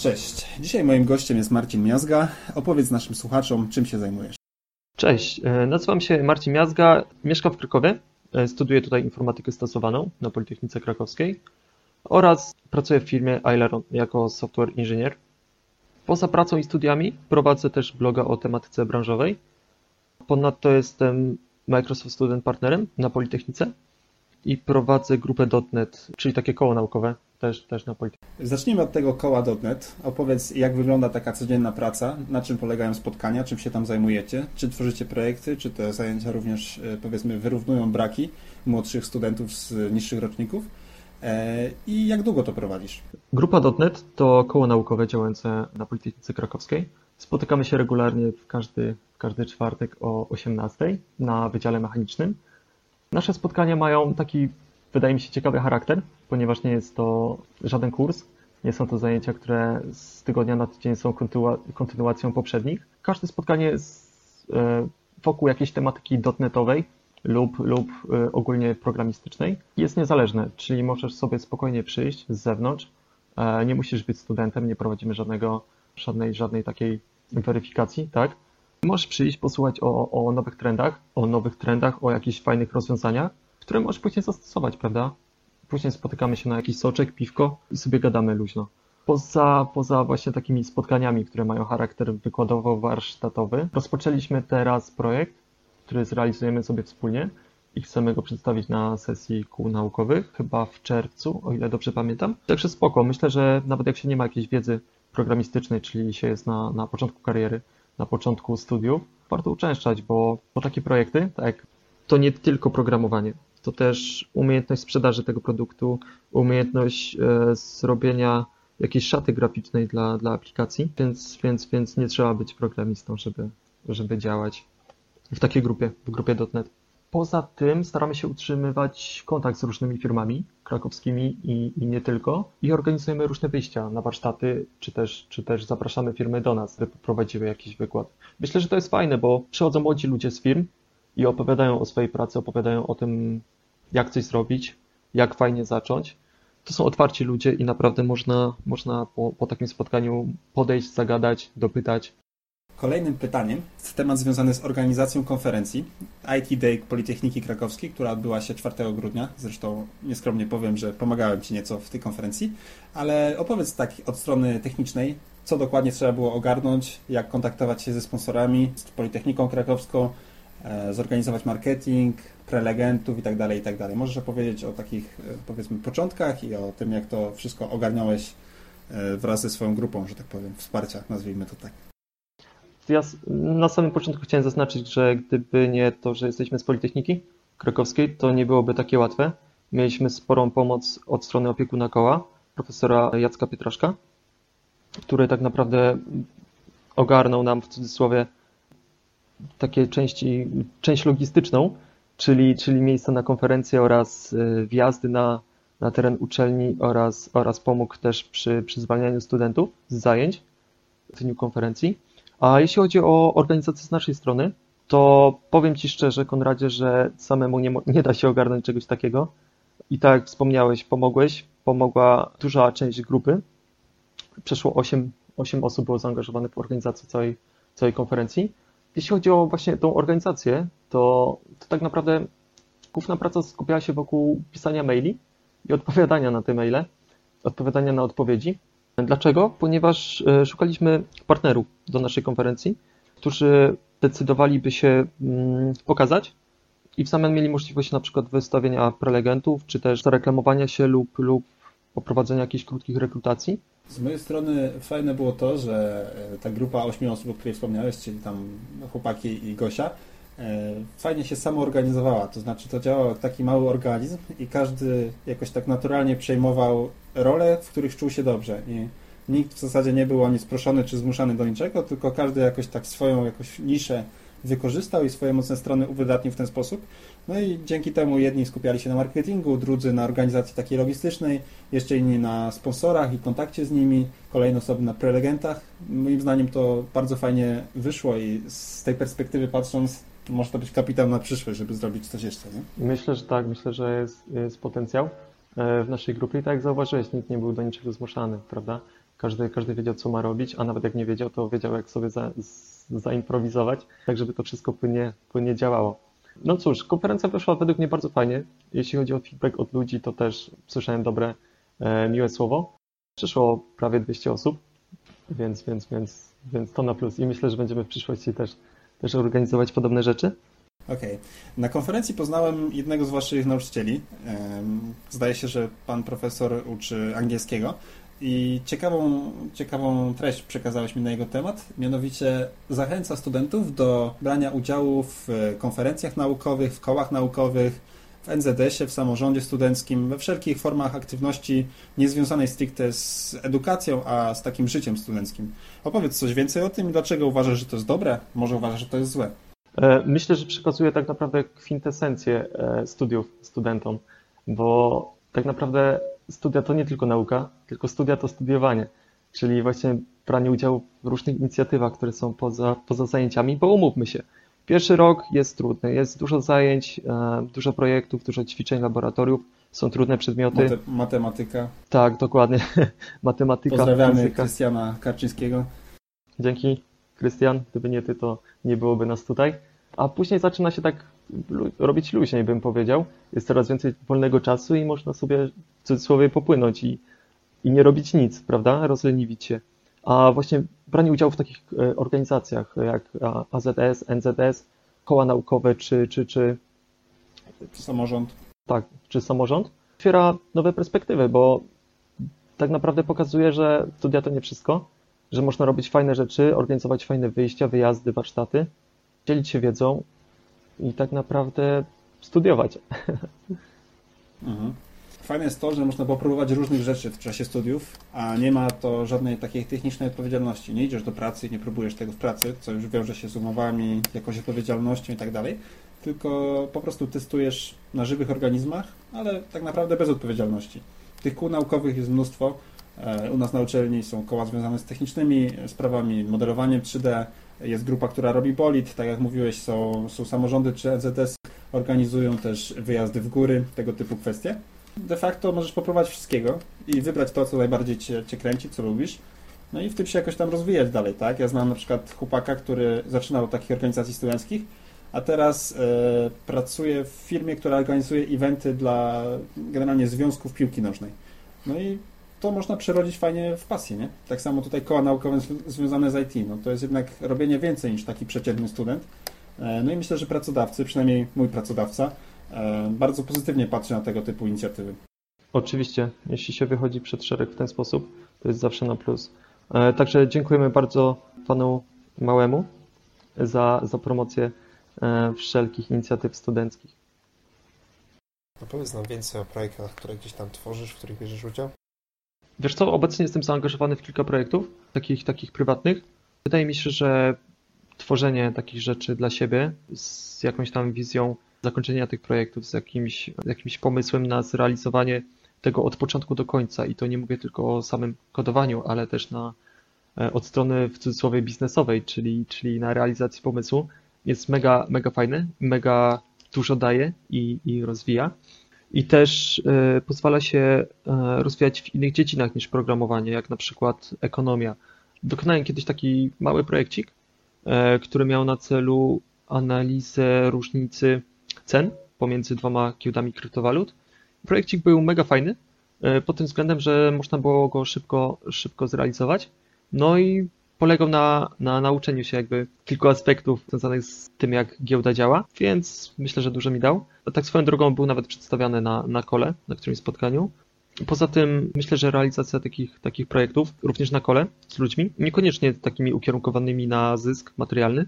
Cześć. Dzisiaj moim gościem jest Marcin Miazga. Opowiedz naszym słuchaczom, czym się zajmujesz. Cześć, e, nazywam się Marcin Miazga, mieszkam w Krakowie, e, studiuję tutaj informatykę stosowaną na Politechnice Krakowskiej oraz pracuję w firmie Aileron jako software inżynier. Poza pracą i studiami prowadzę też bloga o tematyce branżowej. Ponadto jestem Microsoft Student Partnerem na Politechnice i prowadzę grupę .NET, czyli takie koło naukowe też, też na Politechnice. Zacznijmy od tego koła.net. Opowiedz, jak wygląda taka codzienna praca, na czym polegają spotkania, czym się tam zajmujecie, czy tworzycie projekty, czy te zajęcia również, e, powiedzmy, wyrównują braki młodszych studentów z niższych roczników e, i jak długo to prowadzisz? Grupa .NET to koło naukowe działające na Politechnice Krakowskiej. Spotykamy się regularnie w każdy, w każdy czwartek o 18 na Wydziale Mechanicznym. Nasze spotkania mają taki, wydaje mi się, ciekawy charakter, ponieważ nie jest to żaden kurs. Nie są to zajęcia, które z tygodnia na tydzień są kontynuacją poprzednich. Każde spotkanie jest wokół jakiejś tematyki dotnetowej lub, lub e, ogólnie programistycznej. Jest niezależne, czyli możesz sobie spokojnie przyjść z zewnątrz. E, nie musisz być studentem, nie prowadzimy żadnego, żadnej, żadnej takiej weryfikacji, tak? Możesz przyjść, posłuchać o, o nowych trendach, o nowych trendach, o jakichś fajnych rozwiązaniach, które możesz później zastosować, prawda? Później spotykamy się na jakiś soczek, piwko i sobie gadamy luźno. Poza, poza właśnie takimi spotkaniami, które mają charakter wykładowo-warsztatowy, rozpoczęliśmy teraz projekt, który zrealizujemy sobie wspólnie i chcemy go przedstawić na sesji kół naukowych, chyba w czerwcu, o ile dobrze pamiętam. Także spoko, myślę, że nawet jak się nie ma jakiejś wiedzy programistycznej, czyli się jest na, na początku kariery, na początku studiów, warto uczęszczać, bo, bo takie projekty, tak, to nie tylko programowanie, to też umiejętność sprzedaży tego produktu, umiejętność e, zrobienia jakiejś szaty graficznej dla, dla aplikacji, więc, więc, więc nie trzeba być programistą, żeby, żeby działać w takiej grupie, w grupie .NET. Poza tym staramy się utrzymywać kontakt z różnymi firmami krakowskimi i, i, nie tylko i organizujemy różne wyjścia na warsztaty, czy też, czy też zapraszamy firmy do nas, by poprowadziły jakiś wykład. Myślę, że to jest fajne, bo przychodzą młodzi ludzie z firm i opowiadają o swojej pracy, opowiadają o tym, jak coś zrobić, jak fajnie zacząć. To są otwarci ludzie i naprawdę można, można po, po takim spotkaniu podejść, zagadać, dopytać. Kolejnym pytaniem jest temat związany z organizacją konferencji IT Day Politechniki Krakowskiej, która odbyła się 4 grudnia. Zresztą nieskromnie powiem, że pomagałem Ci nieco w tej konferencji, ale opowiedz tak od strony technicznej, co dokładnie trzeba było ogarnąć, jak kontaktować się ze sponsorami, z Politechniką Krakowską, E, zorganizować marketing, prelegentów i tak dalej, i tak. Możesz opowiedzieć o takich, e, powiedzmy, początkach i o tym, jak to wszystko ogarniałeś e, wraz ze swoją grupą, że tak powiem, wsparcia, nazwijmy to tak. Ja na samym początku chciałem zaznaczyć, że gdyby nie to, że jesteśmy z Politechniki Krakowskiej, to nie byłoby takie łatwe. Mieliśmy sporą pomoc od strony opiekuna koła, profesora Jacka Pietraszka, który tak naprawdę ogarnął nam w cudzysłowie takie części, część logistyczną, czyli, czyli miejsca na konferencje oraz y, wjazdy na, na teren uczelni oraz, oraz pomógł też przy, przy zwalnianiu studentów z zajęć w dniu konferencji. A jeśli chodzi o organizację z naszej strony, to powiem Ci szczerze, Konradzie, że samemu nie, nie da się ogarnąć czegoś takiego. I tak jak wspomniałeś, pomogłeś, pomogła duża część grupy. Przeszło 8, 8 osób było zaangażowanych w organizację całej, całej konferencji. Jeśli chodzi o właśnie tą organizację, to, to tak naprawdę główna praca skupiała się wokół pisania maili i odpowiadania na te maile, odpowiadania na odpowiedzi. Dlaczego? Ponieważ e, szukaliśmy partnerów do naszej konferencji, którzy decydowaliby się mm, pokazać i w samym mieli możliwość na przykład wystawienia prelegentów, czy też zareklamowania się lub, lub poprowadzenia jakichś krótkich rekrutacji? Z mojej strony fajne było to, że e, ta grupa ośmiu osób, o której wspomniałeś, czyli tam chłopaki i Gosia, fajnie się samoorganizowała. To znaczy to działał jak taki mały organizm i każdy jakoś tak naturalnie przejmował role, w których czuł się dobrze. I nikt w zasadzie nie był ani sproszony czy zmuszany do niczego, tylko każdy jakoś tak swoją jakoś niszę wykorzystał i swoje mocne strony uwydatnił w ten sposób. No i dzięki temu jedni skupiali się na marketingu, drudzy na organizacji takiej logistycznej, jeszcze inni na sponsorach i kontakcie z nimi, kolejne osoby na prelegentach. Moim zdaniem to bardzo fajnie wyszło i z tej perspektywy patrząc, może to być kapitał na przyszłość, żeby zrobić coś jeszcze. Nie? Myślę, że tak, myślę, że jest, jest potencjał e, w naszej grupie i tak jak zauważyłeś, nikt nie był do niczego zmuszany, prawda? Każdy, każdy wiedział, co ma robić, a nawet jak nie wiedział, to wiedział, jak sobie za, zaimprowizować, tak żeby to wszystko płynnie, płynnie działało. No cóż, konferencja wyszła według mnie bardzo fajnie. Jeśli chodzi o feedback od ludzi, to też słyszałem dobre, e, miłe słowo. Przyszło prawie 200 osób, więc, więc, więc, więc to na plus. I myślę, że będziemy w przyszłości też, też organizować podobne rzeczy. Okej. Okay. Na konferencji poznałem jednego z Waszych nauczycieli. Zdaje się, że Pan profesor uczy angielskiego. I ciekawą, ciekawą treść przekazałeś mi na jego temat, mianowicie zachęca studentów do brania udziału w konferencjach naukowych, w kołach naukowych, w NZS-ie, w samorządzie studenckim, we wszelkich formach aktywności niezwiązanej stricte z edukacją, a z takim życiem studenckim. Opowiedz coś więcej o tym i dlaczego uważasz, że to jest dobre, może uważasz, że to jest złe. E, myślę, że przekazuje tak naprawdę kwintesencję e, studiów studentom, bo tak naprawdę studia to nie tylko nauka, tylko studia to studiowanie, czyli właśnie branie udziału w różnych inicjatywach, które są poza, poza zajęciami, bo umówmy się, pierwszy rok jest trudny, jest dużo zajęć, e, dużo projektów, dużo ćwiczeń, laboratoriów, są trudne przedmioty. Mate, matematyka. Tak, dokładnie. matematyka. Pozdrawiamy Krystiana Karczyńskiego. Dzięki, Krystian. Gdyby nie ty, to nie byłoby nas tutaj. A później zaczyna się tak robić luźniej, bym powiedział. Jest coraz więcej wolnego czasu i można sobie w cudzysłowie popłynąć i, i nie robić nic, prawda? Rozleniwić się. A właśnie branie udziału w takich e, organizacjach jak AZS, NZS, koła naukowe czy, czy, czy samorząd. Tak, czy samorząd otwiera nowe perspektywy, bo tak naprawdę pokazuje, że studia to nie wszystko, że można robić fajne rzeczy, organizować fajne wyjścia, wyjazdy, warsztaty, dzielić się wiedzą i tak naprawdę studiować. Mhm. Fajne jest to, że można popróbować różnych rzeczy w czasie studiów, a nie ma to żadnej takiej technicznej odpowiedzialności. Nie idziesz do pracy nie próbujesz tego w pracy, co już wiąże się z umowami, jakąś odpowiedzialnością i tak dalej, tylko po prostu testujesz na żywych organizmach, ale tak naprawdę bez odpowiedzialności. Tych kół naukowych jest mnóstwo. E, u nas na uczelni są koła związane z technicznymi sprawami, modelowaniem 3D, jest grupa, która robi bolid, tak jak mówiłeś, są, są samorządy czy NZS, organizują też wyjazdy w góry, tego typu kwestie. De facto możesz poprowadzić wszystkiego i wybrać to, co najbardziej cię, cię kręci, co lubisz. No i w tym się jakoś tam rozwijać dalej, tak? Ja znam na przykład chłopaka, który zaczynał od takich organizacji studenckich, a teraz e, pracuje w firmie, która organizuje eventy dla generalnie związków piłki nożnej. No i to można przerodzić fajnie w pasję, nie? Tak samo tutaj koła naukowe związane z IT, no to jest jednak robienie więcej niż taki przeciętny student. E, no i myślę, że pracodawcy, przynajmniej mój pracodawca, bardzo pozytywnie patrzy na tego typu inicjatywy. Oczywiście, jeśli się wychodzi przed szereg w ten sposób, to jest zawsze na plus. E, także dziękujemy bardzo panu Małemu za, za promocję wszelkich inicjatyw studenckich. Opowiedz nam więcej o projektach, które gdzieś tam tworzysz, w których bierzesz udział. Wiesz co, obecnie jestem zaangażowany w kilka projektów, takich, takich prywatnych. Wydaje mi się, że tworzenie takich rzeczy dla siebie z jakąś tam wizją zakończenia tych projektów, z jakimś, jakimś pomysłem na zrealizowanie tego od początku do końca. I to nie mówię tylko o samym kodowaniu, ale też na, e, od strony w cudzysłowie biznesowej, czyli, czyli na realizacji pomysłu. Jest mega, mega fajny, mega dużo daje i, i rozwija i też e, pozwala się e, rozwijać w innych dziedzinach niż programowanie, jak na przykład ekonomia. Wykonałem kiedyś taki mały projekcik, e, który miał na celu analizę różnicy cen pomiędzy dwoma giełdami kryptowalut. Projekcik był mega fajny, pod tym względem, że można było go szybko, szybko zrealizować. No i polegał na, na nauczeniu się jakby kilku aspektów związanych z tym, jak giełda działa, więc myślę, że dużo mi dał. Tak swoją drogą był nawet przedstawiany na, na kole, na którymś spotkaniu. Poza tym myślę, że realizacja takich, takich projektów, również na kole z ludźmi, niekoniecznie takimi ukierunkowanymi na zysk materialny,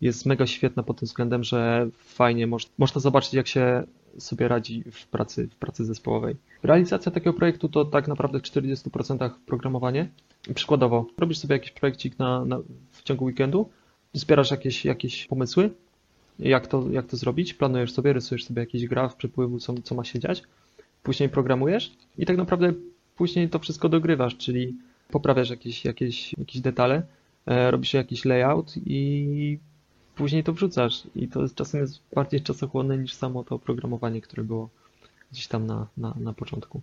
jest mega świetna pod tym względem, że fajnie moż, można zobaczyć, jak się sobie radzi w pracy, w pracy zespołowej. Realizacja takiego projektu to tak naprawdę w 40% programowanie. Przykładowo, robisz sobie jakiś projekcik na, na, w ciągu weekendu, zbierasz jakieś, jakieś pomysły, jak to, jak to zrobić, planujesz sobie, rysujesz sobie jakiś graf przepływu, co, co ma się dziać, później programujesz i tak naprawdę później to wszystko dogrywasz, czyli poprawiasz jakieś, jakieś, jakieś detale, e, robisz jakiś layout i później to wrzucasz. I to czasem jest bardziej czasochłonne niż samo to oprogramowanie, które było gdzieś tam na, na, na początku.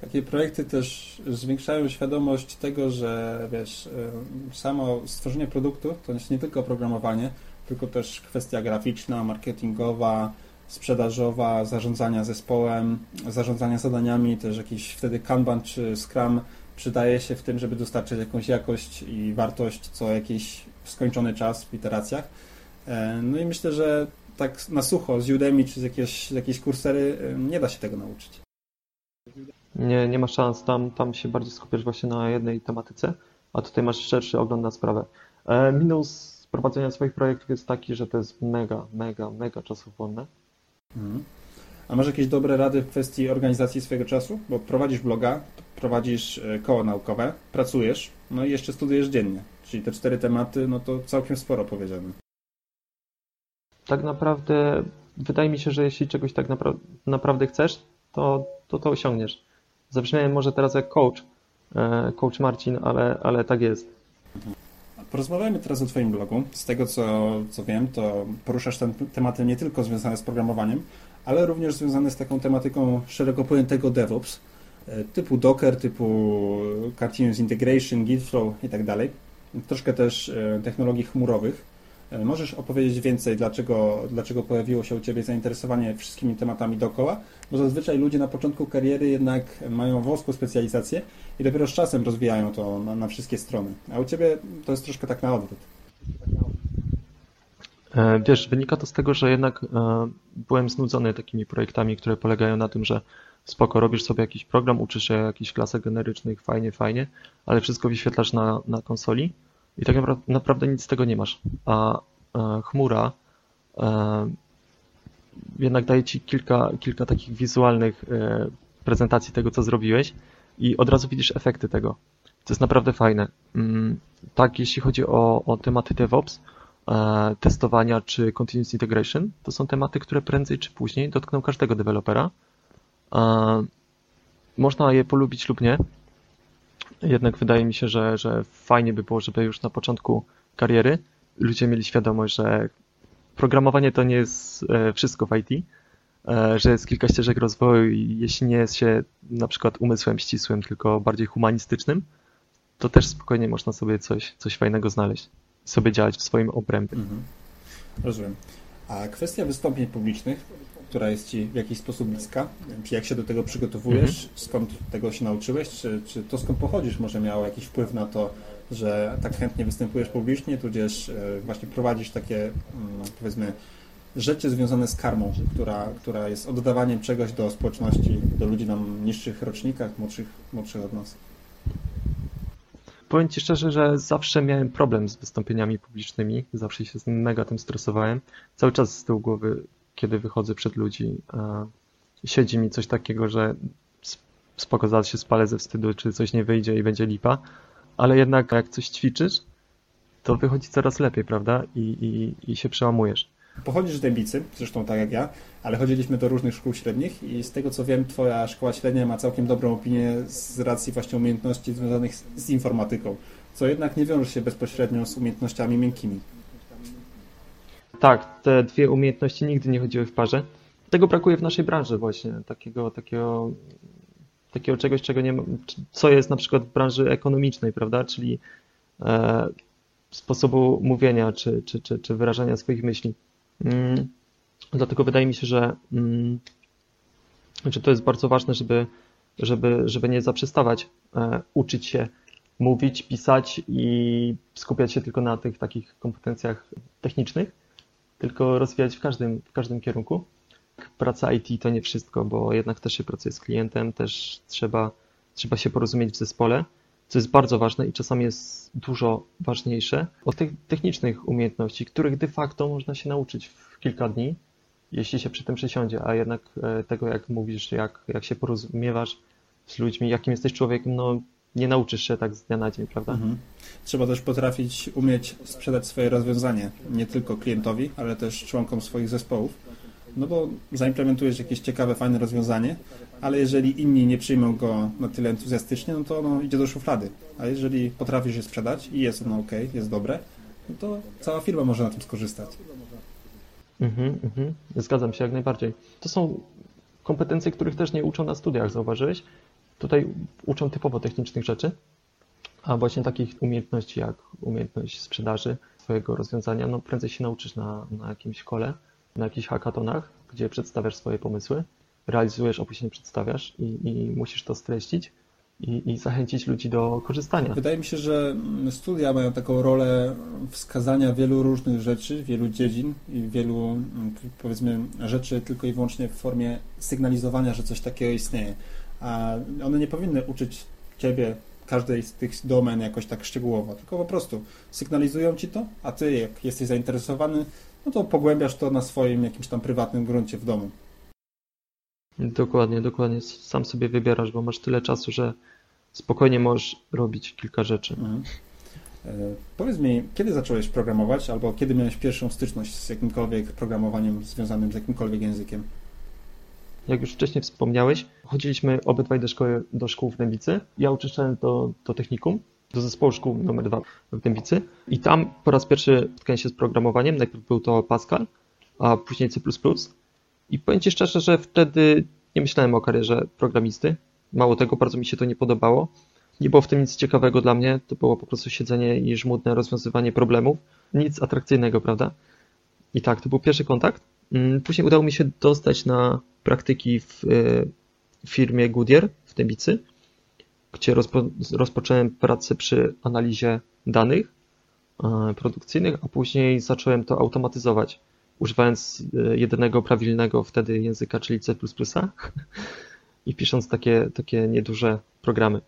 Takie projekty też zwiększają świadomość tego, że wiesz, samo stworzenie produktu to jest nie tylko oprogramowanie, tylko też kwestia graficzna, marketingowa, sprzedażowa, zarządzania zespołem, zarządzania zadaniami, też jakiś wtedy Kanban czy Scrum przydaje się w tym, żeby dostarczyć jakąś jakość i wartość co jakiś skończony czas w iteracjach. E, no i myślę, że tak na sucho z Udemy czy z jakiejś, z jakiejś kursery e, nie da się tego nauczyć. Nie, nie ma szans. Tam, tam się bardziej skupiasz właśnie na jednej tematyce, a tutaj masz szerszy ogląd na sprawę. E, minus prowadzenia swoich projektów jest taki, że to jest mega, mega, mega czasochłonne. Mhm. A masz jakieś dobre rady w kwestii organizacji swojego czasu? Bo prowadzisz bloga, prowadzisz koło naukowe, pracujesz, no i jeszcze studiujesz dziennie. Czyli te cztery tematy, no to całkiem sporo powiedziane. Tak naprawdę wydaje mi się, że jeśli czegoś tak napra naprawdę chcesz, to, to to osiągniesz. Zabrzmiałem może teraz jak coach, e, coach Marcin, ale, ale tak jest. Porozmawiajmy teraz o Twoim blogu. Z tego, co, co wiem, to poruszasz ten tematy nie tylko związane z programowaniem, ale również związane z taką tematyką szeroko pojętego DevOps, e, typu Docker, typu Continuous Integration, Git Flow i tak dalej troszkę też e, technologii chmurowych. E, możesz opowiedzieć więcej, dlaczego, dlaczego pojawiło się u Ciebie zainteresowanie wszystkimi tematami dookoła? Bo zazwyczaj ludzie na początku kariery jednak mają wąską specjalizację i dopiero z czasem rozwijają to na, na wszystkie strony. A u Ciebie to jest troszkę tak na odwrót. E, wiesz, wynika to z tego, że jednak byłem znudzony takimi projektami, które polegają na tym, że spoko, robisz sobie jakiś program, uczysz się jakichś klasek generycznych, fajnie, fajnie, ale wszystko wyświetlasz na, na konsoli i tak naprawdę nic z tego nie masz. A e, chmura e, jednak daje ci kilka, kilka takich wizualnych e, prezentacji tego, co zrobiłeś i od razu widzisz efekty tego. To jest naprawdę fajne. Mm, tak, jeśli chodzi o, o tematy DevOps, testowania czy continuous integration, to są tematy, które prędzej czy później dotkną każdego dewelopera można je polubić lub nie. Jednak wydaje mi się, że, że fajnie by było, żeby już na początku kariery ludzie mieli świadomość, że programowanie to nie jest e, wszystko w IT, e, że jest kilka ścieżek rozwoju i jeśli nie jest się na przykład umysłem ścisłym, tylko bardziej humanistycznym, to też spokojnie można sobie coś, coś fajnego znaleźć, sobie działać w swoim obrębie. Mhm. Rozumiem. A kwestia wystąpień publicznych która jest Ci w jakiś sposób bliska? Czy jak się do tego przygotowujesz? Mhm. Skąd tego się nauczyłeś? Czy, czy to skąd pochodzisz może miało jakiś wpływ na to, że tak chętnie występujesz publicznie, tudzież e, właśnie prowadzisz takie, mm, powiedzmy, rzeczy związane z karmą, która, która jest oddawaniem czegoś do społeczności, do ludzi na niższych rocznikach, młodszych, młodszych od nas? Powiem Ci szczerze, że zawsze miałem problem z wystąpieniami publicznymi, zawsze się mega tym stresowałem. Cały czas z tyłu głowy kiedy wychodzę przed ludzi, siedzi mi coś takiego, że spoko, zaraz się spalę ze wstydu, czy coś nie wyjdzie i będzie lipa, ale jednak jak coś ćwiczysz, to wychodzi coraz lepiej, prawda? I, i, i się przełamujesz. Pochodzisz z Dębicy, zresztą tak jak ja, ale chodziliśmy do różnych szkół średnich i z tego co wiem, twoja szkoła średnia ma całkiem dobrą opinię z racji właśnie umiejętności związanych z informatyką, co jednak nie wiąże się bezpośrednio z umiejętnościami miękkimi. Tak, te dwie umiejętności nigdy nie chodziły w parze. Tego brakuje w naszej branży właśnie, takiego, takiego, takiego czegoś, czego nie ma, co jest na przykład w branży ekonomicznej, prawda, czyli e, sposobu mówienia czy, czy, czy, czy wyrażania swoich myśli. Mm, dlatego wydaje mi się, że, mm, że to jest bardzo ważne, żeby, żeby, żeby nie zaprzestawać e, uczyć się mówić, pisać i skupiać się tylko na tych takich kompetencjach technicznych, tylko rozwijać w każdym, w każdym kierunku. praca IT to nie wszystko, bo jednak też się pracuje z klientem, też trzeba, trzeba się porozumieć w zespole, co jest bardzo ważne i czasami jest dużo ważniejsze od tych technicznych umiejętności, których de facto można się nauczyć w kilka dni, jeśli się przy tym przysiądzie, a jednak e, tego, jak mówisz, jak, jak się porozumiewasz z ludźmi, jakim jesteś człowiekiem, no nie nauczysz się tak z dnia na dzień, prawda? Mhm. Trzeba też potrafić umieć sprzedać swoje rozwiązanie nie tylko klientowi, ale też członkom swoich zespołów. No bo zaimplementujesz jakieś ciekawe, fajne rozwiązanie, ale jeżeli inni nie przyjmą go na tyle entuzjastycznie, no to ono idzie do szuflady. A jeżeli potrafisz je sprzedać i jest ono ok, jest dobre, no to cała firma może na tym skorzystać. Mhm, mhm. Zgadzam się jak najbardziej. To są kompetencje, których też nie uczą na studiach, zauważyłeś? Tutaj uczą typowo technicznych rzeczy, a właśnie takich umiejętności jak umiejętność sprzedaży swojego rozwiązania, no prędzej się nauczysz na, na jakimś szkole, na jakichś hackathonach, gdzie przedstawiasz swoje pomysły, realizujesz, a później przedstawiasz i, i musisz to streścić i, i, zachęcić ludzi do korzystania. Wydaje mi się, że studia mają taką rolę wskazania wielu różnych rzeczy, wielu dziedzin i wielu, powiedzmy, rzeczy tylko i wyłącznie w formie sygnalizowania, że coś takiego istnieje a one nie powinny uczyć Ciebie każdej z tych domen jakoś tak szczegółowo, tylko po prostu sygnalizują Ci to, a Ty jak jesteś zainteresowany, no to pogłębiasz to na swoim jakimś tam prywatnym gruncie w domu. Dokładnie, dokładnie. Sam sobie wybierasz, bo masz tyle czasu, że spokojnie możesz robić kilka rzeczy. Mhm. E, powiedz mi, kiedy zacząłeś programować, albo kiedy miałeś pierwszą styczność z jakimkolwiek programowaniem związanym z jakimkolwiek językiem? Jak już wcześniej wspomniałeś, chodziliśmy obydwaj do szkoły, do szkół w Dębicy. Ja uczęszczałem do, do technikum, do zespołu szkół numer dwa w Dębicy i tam po raz pierwszy spotkałem się z programowaniem. Najpierw był to Pascal, a później C++. I powiem Ci szczerze, że wtedy nie myślałem o karierze programisty. Mało tego, bardzo mi się to nie podobało. Nie było w tym nic ciekawego dla mnie, to było po prostu siedzenie i żmudne rozwiązywanie problemów. Nic atrakcyjnego, prawda? I tak, to był pierwszy kontakt. Mm, później udało mi się dostać na praktyki w e, firmie Goodyear w Dębicy, gdzie rozpo, rozpocząłem pracę przy analizie danych e, produkcyjnych, a później zacząłem to automatyzować, używając e, jedynego prawilnego wtedy języka, czyli C++ i pisząc takie, takie nieduże programy.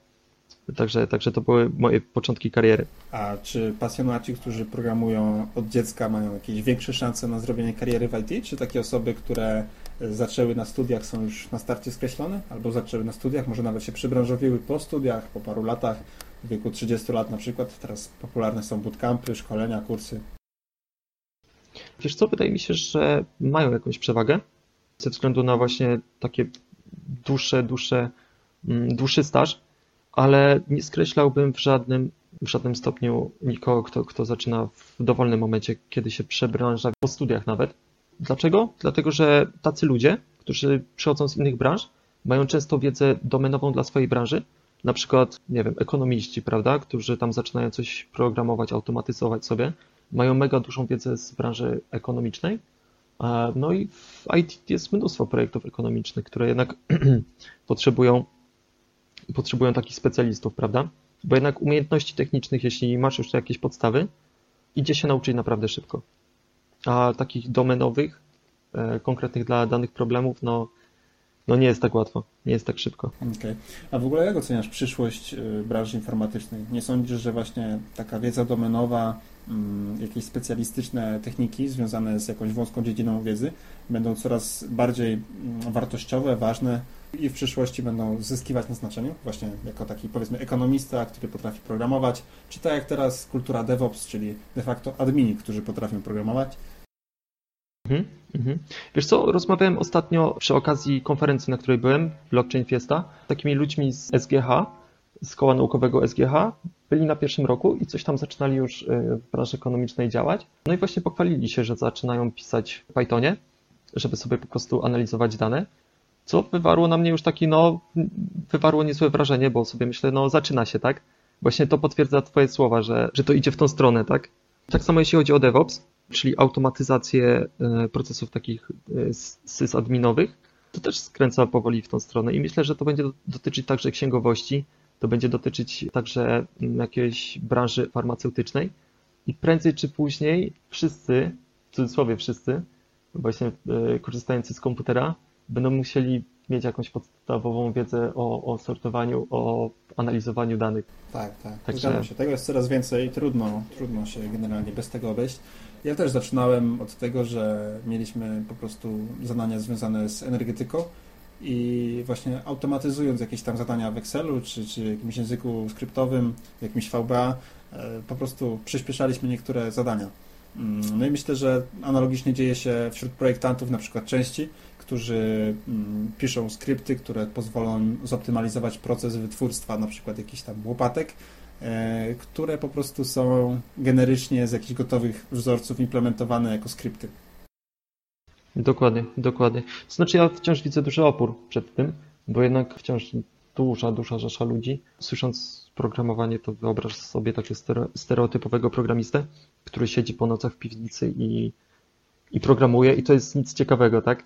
Także, także to były moje początki kariery. A czy pasjonaci, którzy programują od dziecka, mają jakieś większe szanse na zrobienie kariery w IT? Czy takie osoby, które zaczęły na studiach, są już na starcie skreślone? Albo zaczęły na studiach, może nawet się przybranżowiły po studiach, po paru latach, w wieku 30 lat na przykład. Teraz popularne są bootcampy, szkolenia, kursy. Wiesz co, wydaje mi się, że mają jakąś przewagę ze względu na właśnie takie dłuższe, dłuższe, mm, dłuższy staż ale nie skreślałbym w żadnym, w żadnym stopniu nikogo, kto, kto zaczyna w dowolnym momencie, kiedy się przebranża, po studiach nawet. Dlaczego? Dlatego, że tacy ludzie, którzy przychodzą z innych branż, mają często wiedzę domenową dla swojej branży, na przykład, nie wiem, ekonomiści, prawda, którzy tam zaczynają coś programować, automatyzować sobie, mają mega dużą wiedzę z branży ekonomicznej. No i w IT jest mnóstwo projektów ekonomicznych, które jednak potrzebują potrzebują takich specjalistów, prawda? Bo jednak umiejętności technicznych, jeśli masz już jakieś podstawy, idzie się nauczyć naprawdę szybko. A takich domenowych, e, konkretnych dla danych problemów, no, no nie jest tak łatwo, nie jest tak szybko. Okay. A w ogóle jak oceniasz przyszłość e, branży informatycznej? Nie sądzisz, że właśnie taka wiedza domenowa, mm, jakieś specjalistyczne techniki związane z jakąś wąską dziedziną wiedzy będą coraz bardziej mm, wartościowe, ważne i w przyszłości będą zyskiwać na znaczeniu, właśnie jako taki powiedzmy ekonomista, który potrafi programować, czy tak jak teraz kultura DevOps, czyli de facto admini, którzy potrafią programować. Mhm, mhm. Wiesz co, rozmawiałem ostatnio przy okazji konferencji, na której byłem, Blockchain Fiesta, takimi ludźmi z SGH, z koła naukowego SGH, byli na pierwszym roku i coś tam zaczynali już y, w branży ekonomicznej działać. No i właśnie pochwalili się, że zaczynają pisać w Pythonie, żeby sobie po prostu analizować dane co wywarło na mnie już taki, no, wywarło niezłe wrażenie, bo sobie myślę, no, zaczyna się, tak? Właśnie to potwierdza Twoje słowa, że, że to idzie w tą stronę, tak? Tak samo jeśli chodzi o DevOps, czyli automatyzację e, procesów takich e, sysadminowych, to też skręca powoli w tą stronę i myślę, że to będzie dotyczyć także księgowości, to będzie dotyczyć także mm, jakiejś branży farmaceutycznej i prędzej czy później wszyscy, w cudzysłowie wszyscy, właśnie e, korzystający z komputera, będą musieli mieć jakąś podstawową wiedzę o, o sortowaniu, o analizowaniu danych. Tak, tak. Także- Zgadzam się. Tego jest coraz więcej. Trudno, trudno się generalnie bez tego obejść. Ja też zaczynałem od tego, że mieliśmy po prostu zadania związane z energetyką i właśnie automatyzując jakieś tam zadania w Excelu czy, czy jakimś języku skryptowym, jakimś VBA, e, po prostu przyspieszaliśmy niektóre zadania. Mm, No i myślę, że analogicznie dzieje się wśród projektantów na przykład części, którzy mm, piszą skrypty, które pozwolą zoptymalizować proces wytwórstwa na przykład jakichś tam łopatek, e, które po prostu są generycznie z jakichś gotowych wzorców implementowane jako skrypty. Dokładnie, dokładnie. To znaczy ja wciąż widzę duży opór przed tym, bo jednak wciąż duża, duża rzesza ludzi, słysząc programowanie, to wyobraź sobie takiego stereo- stereotypowego programistę, który siedzi po nocach w piwnicy i, i programuje i to jest nic ciekawego, tak?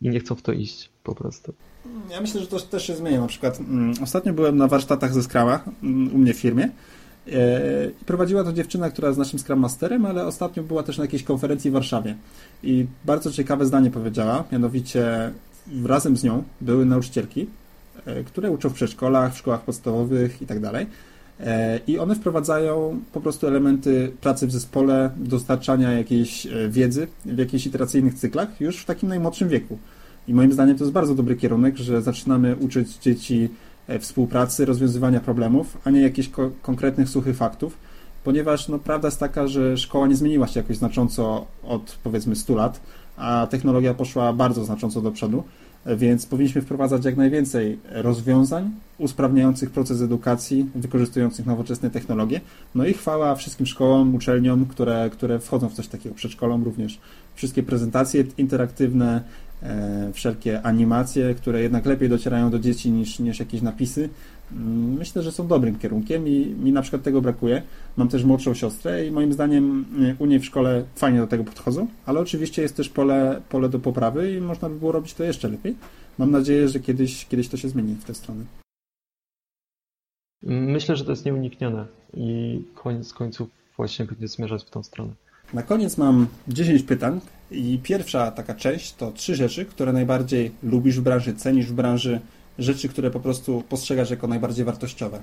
I nie chcą w to iść po prostu. Ja myślę, że to też się zmienia. Na przykład mm, ostatnio byłem na warsztatach ze Scrama mm, u mnie w firmie e, i prowadziła to dziewczyna, która jest naszym Scrum Masterem, ale ostatnio była też na jakiejś konferencji w Warszawie i bardzo ciekawe zdanie powiedziała, mianowicie razem z nią były nauczycielki, e, które uczą w przedszkolach, w szkołach podstawowych i tak dalej. E, I one wprowadzają po prostu elementy pracy w zespole, dostarczania jakiejś e, wiedzy w jakichś iteracyjnych cyklach już w takim najmłodszym wieku. I moim zdaniem to jest bardzo dobry kierunek, że zaczynamy uczyć dzieci e, współpracy, rozwiązywania problemów, a nie jakichś ko- konkretnych suchych faktów, ponieważ no, prawda jest taka, że szkoła nie zmieniła się jakoś znacząco od powiedzmy 100 lat, a technologia poszła bardzo znacząco do przodu, więc powinniśmy wprowadzać jak najwięcej rozwiązań usprawniających proces edukacji, wykorzystujących nowoczesne technologie. No i chwała wszystkim szkołom, uczelniom, które, które wchodzą w coś takiego, przedszkolom również. Wszystkie prezentacje interaktywne, e, wszelkie animacje, które jednak lepiej docierają do dzieci niż, niż jakieś napisy. Myślę, że są dobrym kierunkiem i mi na przykład tego brakuje. Mam też młodszą siostrę i moim zdaniem u niej w szkole fajnie do tego podchodzą, ale oczywiście jest też pole, pole do poprawy i można by było robić to jeszcze lepiej. Mam nadzieję, że kiedyś, kiedyś to się zmieni w tę stronę. Myślę, że to jest nieuniknione i koniec końców właśnie będzie zmierzać w tą stronę. Na koniec mam 10 pytań i pierwsza taka część to trzy rzeczy, które najbardziej lubisz w branży, cenisz w branży, rzeczy, które po prostu postrzegasz jako najbardziej wartościowe.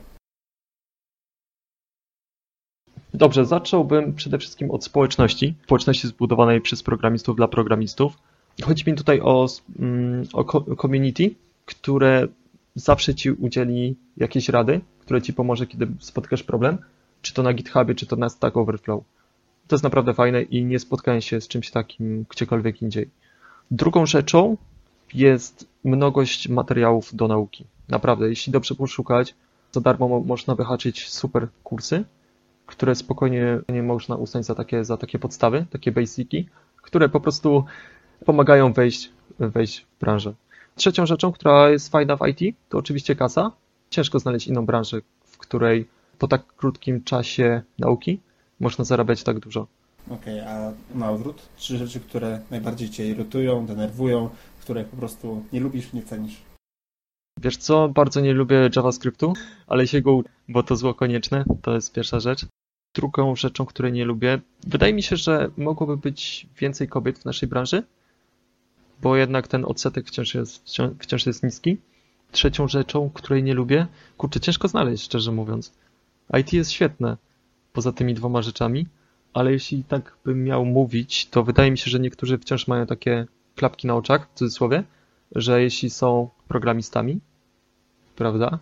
Dobrze, zacząłbym przede wszystkim od społeczności. Społeczności zbudowanej przez programistów dla programistów. Chodzi mi tutaj o, mm, o co- community, które zawsze ci udzieli jakiejś rady, które ci pomoże, kiedy spotkasz problem, czy to na GitHubie, czy to na Stack Overflow. To jest naprawdę fajne i nie spotkałem się z czymś takim gdziekolwiek indziej. Drugą rzeczą jest mnogość materiałów do nauki. Naprawdę, jeśli dobrze poszukać, za darmo mo- można wyhaczyć super kursy, które spokojnie nie można uznać za takie, za takie podstawy, takie basiki, które po prostu pomagają wejść, wejść w branżę. Trzecią rzeczą, która jest fajna w IT, to oczywiście kasa. Ciężko znaleźć inną branżę, w której po tak krótkim czasie nauki można zarabiać tak dużo. Okej, a na odwrót? Trzy rzeczy, które najbardziej Cię irytują, denerwują, które po prostu nie lubisz, nie cenisz. Wiesz co, bardzo nie lubię JavaScriptu, ale się go bo to zło konieczne, to jest pierwsza rzecz. Drugą rzeczą, której nie lubię, wydaje mi się, że mogłoby być więcej kobiet w naszej branży, bo jednak ten odsetek wciąż jest, wciąż jest niski. Trzecią rzeczą, której nie lubię, kurczę, ciężko znaleźć, szczerze mówiąc. IT jest świetne, poza tymi dwoma rzeczami, ale jeśli tak bym miał mówić, to wydaje mi się, że niektórzy wciąż mają takie klapki na oczach, w cudzysłowie, że jeśli są programistami, prawda,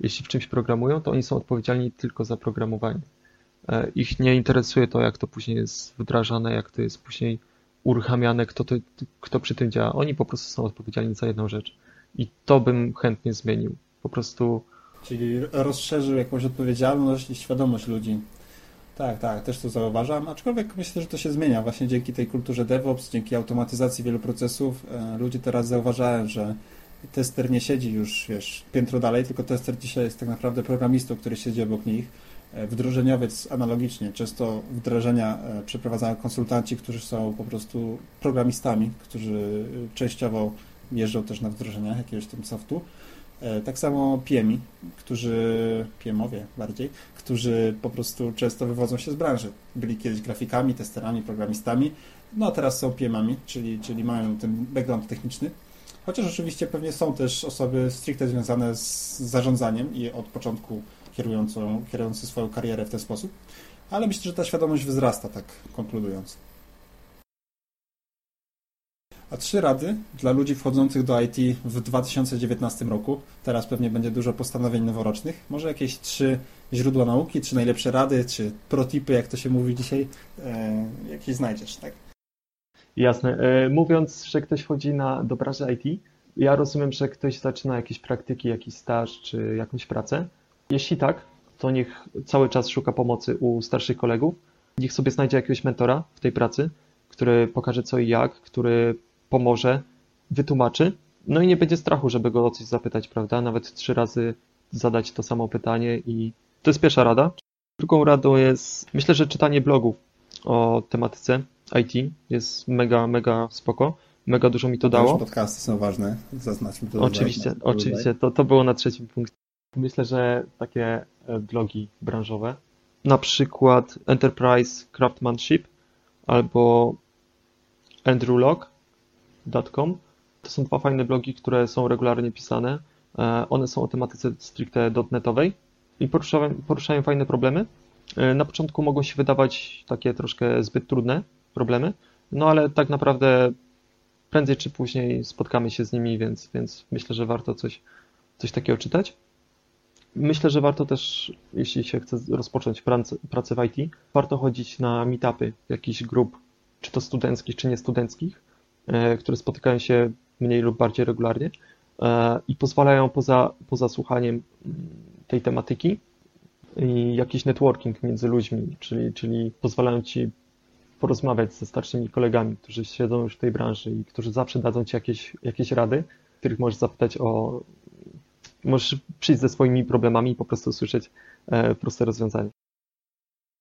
jeśli w czymś programują, to oni są odpowiedzialni tylko za programowanie. E, Ich nie interesuje to, jak to później jest wdrażane, jak to jest później uruchamiane, kto, to, kto przy tym działa. Oni po prostu są odpowiedzialni za jedną rzecz. I to bym chętnie zmienił. Po prostu Czyli rozszerzył jakąś odpowiedzialność i świadomość ludzi. Tak, tak, też to zauważam, aczkolwiek myślę, że to się zmienia właśnie dzięki tej kulturze DevOps, dzięki automatyzacji wielu procesów. e, Ludzie teraz zauważają, że tester nie siedzi już, wiesz, piętro dalej, tylko tester dzisiaj jest tak naprawdę programistą, który siedzi obok nich. E, Wdrożeniowiec analogicznie. Często wdrożenia e, przeprowadzają konsultanci, którzy są po prostu programistami, którzy częściowo jeżdżą też na wdrożenia jakiegoś tam softu. E, Tak samo PMI, którzy, PMowie bardziej, którzy po prostu często wywodzą się z branży. Byli kiedyś grafikami, testerami, programistami no a teraz są PM-ami, czyli, czyli mają ten background techniczny. Chociaż oczywiście pewnie są też osoby stricte związane z zarządzaniem i od początku kierującą, kierujący swoją karierę w ten sposób. Ale myślę, że ta świadomość wzrasta, tak konkludując. A trzy rady dla ludzi wchodzących do IT w 2019 roku. Teraz pewnie będzie dużo postanowień noworocznych. Może jakieś trzy źródła nauki, czy najlepsze rady, czy protipy, jak to się mówi dzisiaj, e, jakieś znajdziesz, tak? Jasne. E, mówiąc, że ktoś wchodzi na, do branży IT, ja rozumiem, że ktoś zaczyna jakieś praktyki, jakiś staż, czy jakąś pracę. Jeśli tak, to niech cały czas szuka pomocy u starszych kolegów. Niech sobie znajdzie jakiegoś mentora w tej pracy, który pokaże co i jak, który pomoże, wytłumaczy. No i nie będzie strachu, żeby go o coś zapytać, prawda? Nawet trzy razy zadać to samo pytanie i to jest pierwsza rada. Drugą radą jest, myślę, że czytanie blogów o tematyce IT jest mega, mega spoko. Mega dużo mi to dało. Podcasty są ważne, zaznaczmy to. Oczywiście, oczywiście. To, to było na trzecim punkcie. Myślę, że takie e, blogi branżowe, na przykład Enterprise Craftsmanship albo andrewlog.com. To są dwa fajne blogi, które są regularnie pisane. E, one są o tematyce stricte dotnetowej i poruszają, poruszają fajne problemy. E, na początku mogą się wydawać takie troszkę zbyt trudne problemy, no ale tak naprawdę prędzej czy później spotkamy się z nimi, więc, więc myślę, że warto coś, coś takiego czytać. Myślę, że warto też, jeśli się chce rozpocząć pracę, w IT, warto chodzić na meetupy jakichś grup, czy to studenckich, czy niestudenckich, e, które spotykają się mniej lub bardziej regularnie e, i pozwalają poza, poza słuchaniem mm, tej tematyki i jakiś networking między ludźmi, czyli, czyli pozwalają ci porozmawiać ze starszymi kolegami, którzy siedzą już w tej branży i którzy zawsze dadzą ci jakieś, jakieś rady, których możesz zapytać o możesz przyjść ze swoimi problemami i po prostu usłyszeć e, proste rozwiązanie.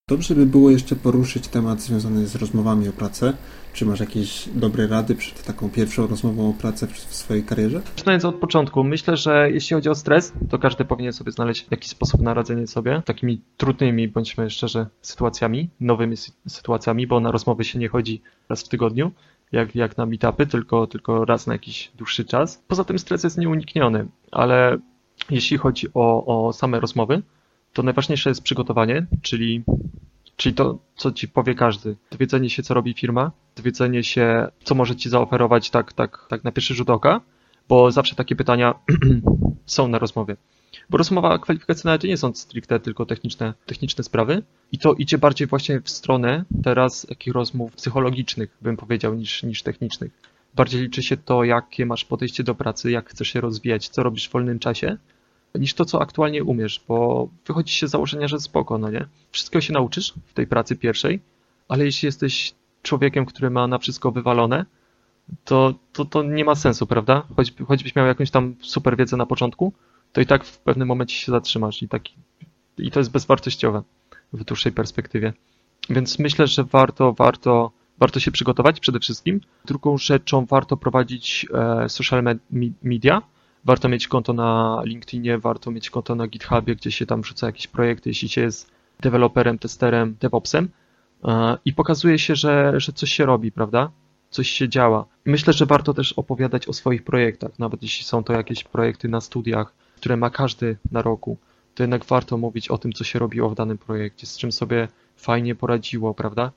Dobrze by było jeszcze poruszyć temat związany z rozmowami o pracę. Czy masz jakieś dobre rady przed taką pierwszą rozmową o pracę w swojej karierze? Zaczynając od początku, myślę, że jeśli chodzi o stres, to każdy powinien sobie znaleźć jakiś sposób na radzenie sobie takimi trudnymi, bądźmy szczerze, sytuacjami, nowymi sytuacjami, bo na rozmowy się nie chodzi raz w tygodniu, jak, jak na meetupy, tylko, tylko raz na jakiś dłuższy czas. Poza tym stres jest nieunikniony, ale jeśli chodzi o, o same rozmowy, to najważniejsze jest przygotowanie, czyli, czyli to, co ci powie każdy. Dowiedzenie się, co robi firma, dowiedzenie się, co może ci zaoferować tak, tak, tak na pierwszy rzut oka, bo zawsze takie pytania są na rozmowie. Bo rozmowa kwalifikacyjna to nie są stricte tylko techniczne, techniczne sprawy i to idzie bardziej właśnie w stronę teraz takich rozmów psychologicznych, bym powiedział, niż, niż technicznych. Bardziej liczy się to, jakie masz podejście do pracy, jak chcesz się rozwijać, co robisz w wolnym czasie, niż to, co aktualnie umiesz, bo wychodzi się z założenia, że spoko, no nie? Wszystkiego się nauczysz w tej pracy pierwszej, ale jeśli jesteś człowiekiem, który ma na wszystko wywalone, to, to, to nie ma sensu, prawda? Choć, choćbyś miał jakąś tam super wiedzę na początku, to i tak w pewnym momencie się zatrzymasz i, tak, i to jest bezwartościowe w dłuższej perspektywie. Więc myślę, że warto, warto, warto się przygotować przede wszystkim. Drugą rzeczą warto prowadzić e, social media, warto mieć konto na LinkedInie, warto mieć konto na GitHubie, gdzie się tam wrzuca jakieś projekty, jeśli się jest deweloperem, testerem, DevOpsem e, i pokazuje się, że, że coś się robi, prawda? Coś się działa. Myślę, że warto też opowiadać o swoich projektach, nawet jeśli są to jakieś projekty na studiach, które ma każdy na roku, to jednak warto mówić o tym, co się robiło w danym projekcie, z czym sobie fajnie poradziło, prawda?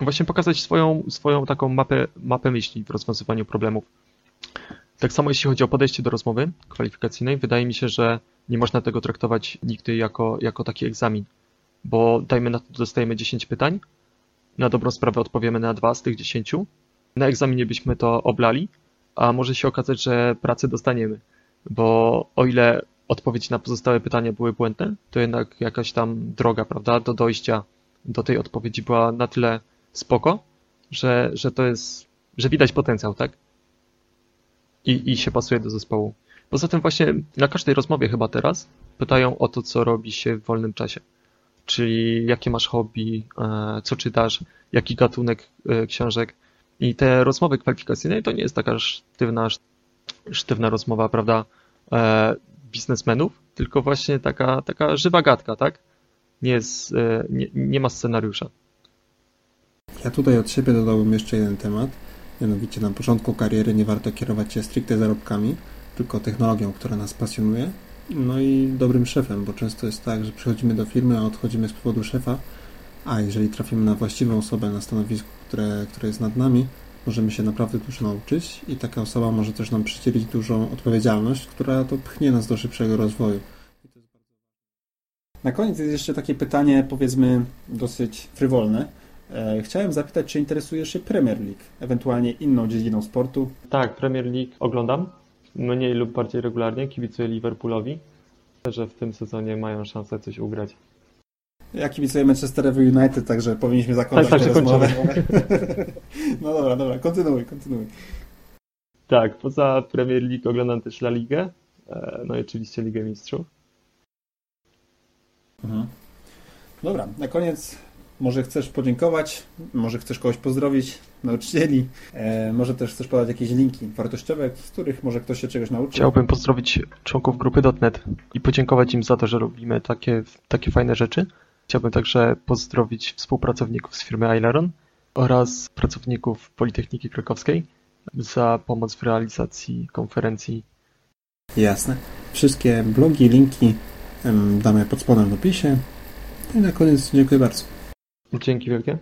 Właśnie pokazać swoją, swoją taką mapę, mapę myśli w rozwiązywaniu problemów. Tak samo jeśli chodzi o podejście do rozmowy kwalifikacyjnej, wydaje mi się, że nie można tego traktować nigdy jako, jako taki egzamin, bo dajmy na to, dostajemy 10 pytań, na dobrą sprawę odpowiemy na dwa z tych 10, na egzaminie byśmy to oblali, a może się okazać, że pracę dostaniemy, bo o ile odpowiedzi na pozostałe pytania były błędne, to jednak jakaś tam droga, prawda, do dojścia do tej odpowiedzi była na tyle spoko, że, że to jest, że widać potencjał, tak? I, i się pasuje do zespołu. Poza tym właśnie na każdej rozmowie chyba teraz pytają o to, co robi się w wolnym czasie. Czyli jakie masz hobby, e, co czytasz, jaki gatunek e, książek. I te rozmowy kwalifikacyjne to nie jest taka sztywna, sztywna rozmowa, prawda, e, biznesmenów, tylko właśnie taka, taka żywa gadka, tak? Nie, jest, nie, nie ma scenariusza. Ja tutaj od siebie dodałbym jeszcze jeden temat. Mianowicie na początku kariery nie warto kierować się stricte zarobkami, tylko technologią, która nas pasjonuje. No i dobrym szefem, bo często jest tak, że przychodzimy do firmy, a odchodzimy z powodu szefa, a jeżeli trafimy na właściwą osobę na stanowisku, które, które jest nad nami, możemy się naprawdę dużo nauczyć i taka osoba może też nam przydzielić dużą odpowiedzialność, która to pchnie nas do szybszego rozwoju. Na koniec jest jeszcze takie pytanie, powiedzmy, dosyć frywolne. E, chciałem zapytać, czy interesujesz się Premier League, ewentualnie inną dziedziną sportu? Tak, Premier League oglądam, mniej lub bardziej regularnie, kibicuję Liverpoolowi, że w tym sezonie mają szansę coś ugrać. Ja kibicuję Manchesterowi United, także powinniśmy zakończyć tak, tak, rozmowę. no dobra, dobra, kontynuuj, kontynuuj. Tak, poza Premier League oglądam też La Ligę, e, no i oczywiście Ligę Mistrzów. Mhm. Dobra, na koniec może chcesz podziękować, może chcesz kogoś pozdrowić, nauczycieli, e, może też chcesz podać jakieś linki wartościowe, z których może ktoś się czegoś nauczył. Chciałbym pozdrowić członków grupy .NET i podziękować im za to, że robimy takie, takie fajne rzeczy. Chciałbym także pozdrowić współpracowników z firmy Aileron oraz pracowników Politechniki Krakowskiej za pomoc w realizacji konferencji. Jasne. Wszystkie blogi, linki damy pod spodem w opisie. I na koniec dziękuję bardzo. Dzięki wielkie.